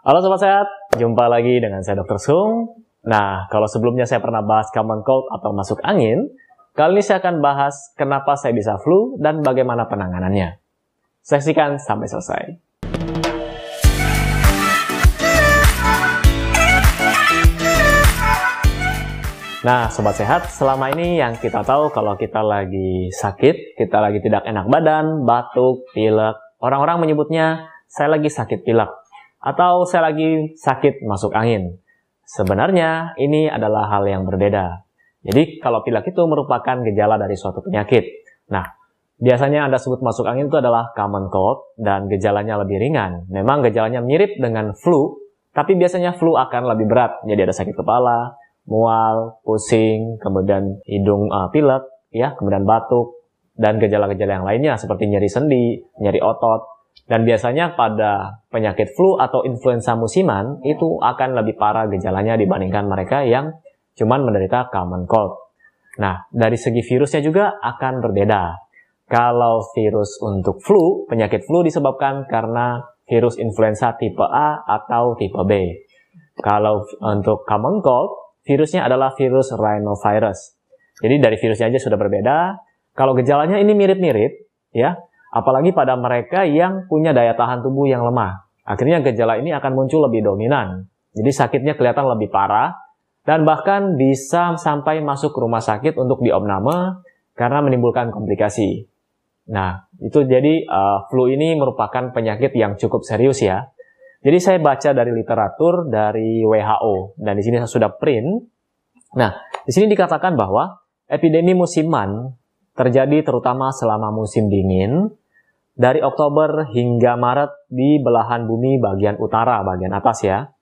Halo Sobat Sehat, jumpa lagi dengan saya Dr. Sung. Nah, kalau sebelumnya saya pernah bahas common cold atau masuk angin, kali ini saya akan bahas kenapa saya bisa flu dan bagaimana penanganannya. Saksikan sampai selesai. Nah, Sobat Sehat, selama ini yang kita tahu kalau kita lagi sakit, kita lagi tidak enak badan, batuk, pilek, orang-orang menyebutnya saya lagi sakit pilek atau saya lagi sakit masuk angin. Sebenarnya ini adalah hal yang berbeda. Jadi kalau pilek itu merupakan gejala dari suatu penyakit. Nah, biasanya Anda sebut masuk angin itu adalah common cold dan gejalanya lebih ringan. Memang gejalanya mirip dengan flu, tapi biasanya flu akan lebih berat. Jadi ada sakit kepala, mual, pusing, kemudian hidung uh, pilek, ya, kemudian batuk, dan gejala-gejala yang lainnya seperti nyeri sendi, nyeri otot. Dan biasanya pada penyakit flu atau influenza musiman itu akan lebih parah gejalanya dibandingkan mereka yang cuman menderita common cold. Nah, dari segi virusnya juga akan berbeda. Kalau virus untuk flu, penyakit flu disebabkan karena virus influenza tipe A atau tipe B. Kalau untuk common cold, virusnya adalah virus rhinovirus. Jadi dari virusnya aja sudah berbeda. Kalau gejalanya ini mirip-mirip, ya, apalagi pada mereka yang punya daya tahan tubuh yang lemah. Akhirnya gejala ini akan muncul lebih dominan. Jadi sakitnya kelihatan lebih parah dan bahkan bisa sampai masuk ke rumah sakit untuk diopname karena menimbulkan komplikasi. Nah, itu jadi uh, flu ini merupakan penyakit yang cukup serius ya. Jadi saya baca dari literatur dari WHO dan di sini saya sudah print. Nah, di sini dikatakan bahwa epidemi musiman terjadi terutama selama musim dingin dari Oktober hingga Maret di belahan bumi bagian utara, bagian atas ya.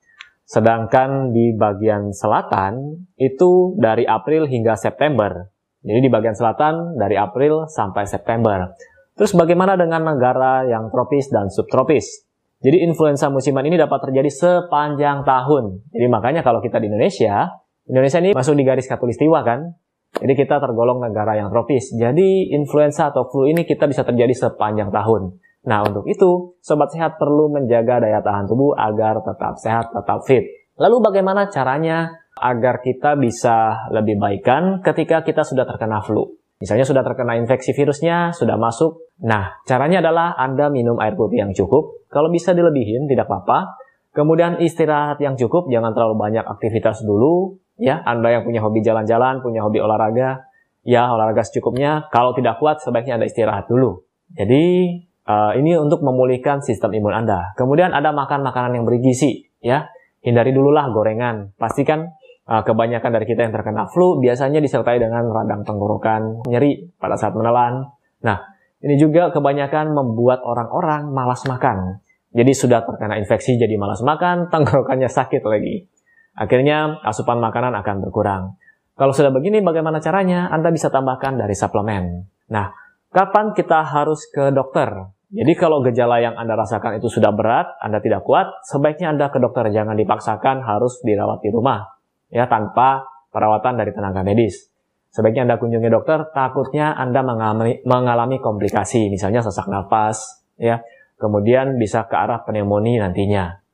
Sedangkan di bagian selatan itu dari April hingga September. Jadi di bagian selatan dari April sampai September. Terus bagaimana dengan negara yang tropis dan subtropis? Jadi influenza musiman ini dapat terjadi sepanjang tahun. Jadi makanya kalau kita di Indonesia, Indonesia ini masuk di garis katulistiwa kan? Jadi kita tergolong negara yang tropis. Jadi influenza atau flu ini kita bisa terjadi sepanjang tahun. Nah untuk itu, sobat sehat perlu menjaga daya tahan tubuh agar tetap sehat, tetap fit. Lalu bagaimana caranya agar kita bisa lebih baikkan ketika kita sudah terkena flu? Misalnya sudah terkena infeksi virusnya, sudah masuk. Nah, caranya adalah Anda minum air putih yang cukup. Kalau bisa dilebihin, tidak apa-apa. Kemudian istirahat yang cukup, jangan terlalu banyak aktivitas dulu. Ya, Anda yang punya hobi jalan-jalan, punya hobi olahraga, ya olahraga secukupnya. Kalau tidak kuat, sebaiknya Anda istirahat dulu. Jadi, uh, ini untuk memulihkan sistem imun Anda. Kemudian ada makan makanan yang bergizi, ya. Hindari dululah gorengan. Pastikan Uh, kebanyakan dari kita yang terkena flu biasanya disertai dengan radang tenggorokan, nyeri pada saat menelan. Nah, ini juga kebanyakan membuat orang-orang malas makan. Jadi sudah terkena infeksi jadi malas makan, tenggorokannya sakit lagi. Akhirnya asupan makanan akan berkurang. Kalau sudah begini bagaimana caranya? Anda bisa tambahkan dari suplemen. Nah, kapan kita harus ke dokter? Jadi kalau gejala yang Anda rasakan itu sudah berat, Anda tidak kuat, sebaiknya Anda ke dokter. Jangan dipaksakan harus dirawat di rumah ya tanpa perawatan dari tenaga medis. Sebaiknya Anda kunjungi dokter, takutnya Anda mengalami, mengalami komplikasi, misalnya sesak nafas, ya, kemudian bisa ke arah pneumonia nantinya.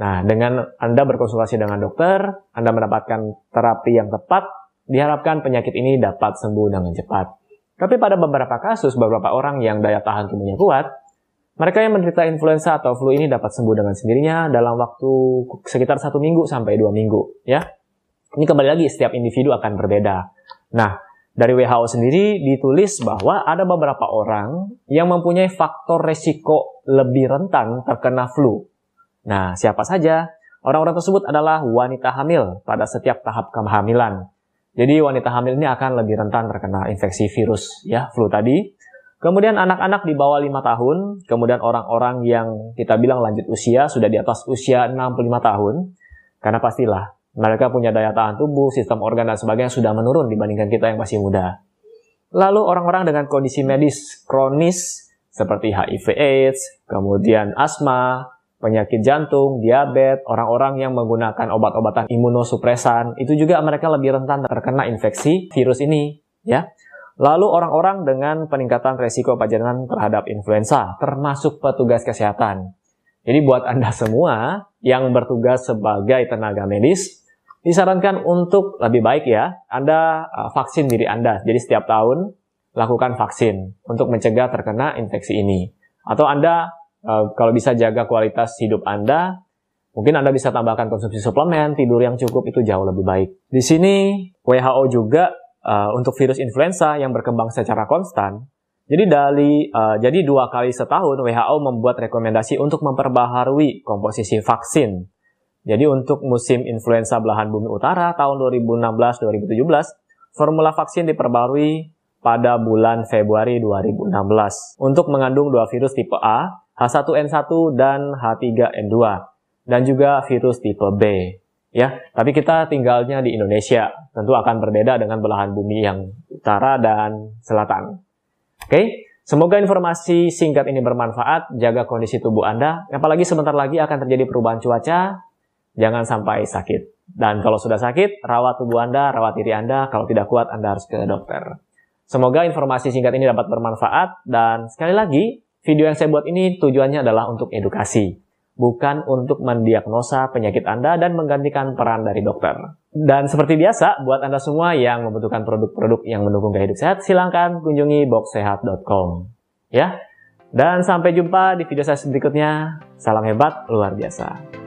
Nah, dengan Anda berkonsultasi dengan dokter, Anda mendapatkan terapi yang tepat, diharapkan penyakit ini dapat sembuh dengan cepat. Tapi pada beberapa kasus, beberapa orang yang daya tahan tubuhnya kuat, mereka yang menderita influenza atau flu ini dapat sembuh dengan sendirinya dalam waktu sekitar satu minggu sampai dua minggu, ya. Ini kembali lagi, setiap individu akan berbeda. Nah, dari WHO sendiri ditulis bahwa ada beberapa orang yang mempunyai faktor resiko lebih rentan terkena flu. Nah, siapa saja? Orang-orang tersebut adalah wanita hamil pada setiap tahap kehamilan. Jadi wanita hamil ini akan lebih rentan terkena infeksi virus ya, flu tadi. Kemudian anak-anak di bawah 5 tahun, kemudian orang-orang yang kita bilang lanjut usia, sudah di atas usia 65 tahun. Karena pastilah mereka punya daya tahan tubuh, sistem organ dan sebagainya sudah menurun dibandingkan kita yang masih muda. Lalu orang-orang dengan kondisi medis kronis seperti HIV AIDS, kemudian asma, penyakit jantung, diabetes, orang-orang yang menggunakan obat-obatan imunosupresan, itu juga mereka lebih rentan terkena infeksi virus ini, ya. Lalu orang-orang dengan peningkatan resiko pajanan terhadap influenza, termasuk petugas kesehatan. Jadi buat Anda semua yang bertugas sebagai tenaga medis, disarankan untuk lebih baik ya, Anda uh, vaksin diri Anda. Jadi setiap tahun lakukan vaksin untuk mencegah terkena infeksi ini. Atau Anda uh, kalau bisa jaga kualitas hidup Anda, mungkin Anda bisa tambahkan konsumsi suplemen, tidur yang cukup itu jauh lebih baik. Di sini WHO juga uh, untuk virus influenza yang berkembang secara konstan, jadi dari uh, jadi dua kali setahun WHO membuat rekomendasi untuk memperbaharui komposisi vaksin. Jadi untuk musim influenza belahan bumi utara tahun 2016-2017, formula vaksin diperbarui pada bulan Februari 2016 untuk mengandung dua virus tipe A, H1N1 dan H3N2 dan juga virus tipe B. Ya, tapi kita tinggalnya di Indonesia, tentu akan berbeda dengan belahan bumi yang utara dan selatan. Oke, semoga informasi singkat ini bermanfaat, jaga kondisi tubuh Anda, apalagi sebentar lagi akan terjadi perubahan cuaca, jangan sampai sakit. Dan kalau sudah sakit, rawat tubuh Anda, rawat diri Anda. Kalau tidak kuat, Anda harus ke dokter. Semoga informasi singkat ini dapat bermanfaat. Dan sekali lagi, video yang saya buat ini tujuannya adalah untuk edukasi. Bukan untuk mendiagnosa penyakit Anda dan menggantikan peran dari dokter. Dan seperti biasa, buat Anda semua yang membutuhkan produk-produk yang mendukung gaya hidup sehat, silahkan kunjungi boxsehat.com. Ya, dan sampai jumpa di video saya berikutnya. Salam hebat, luar biasa.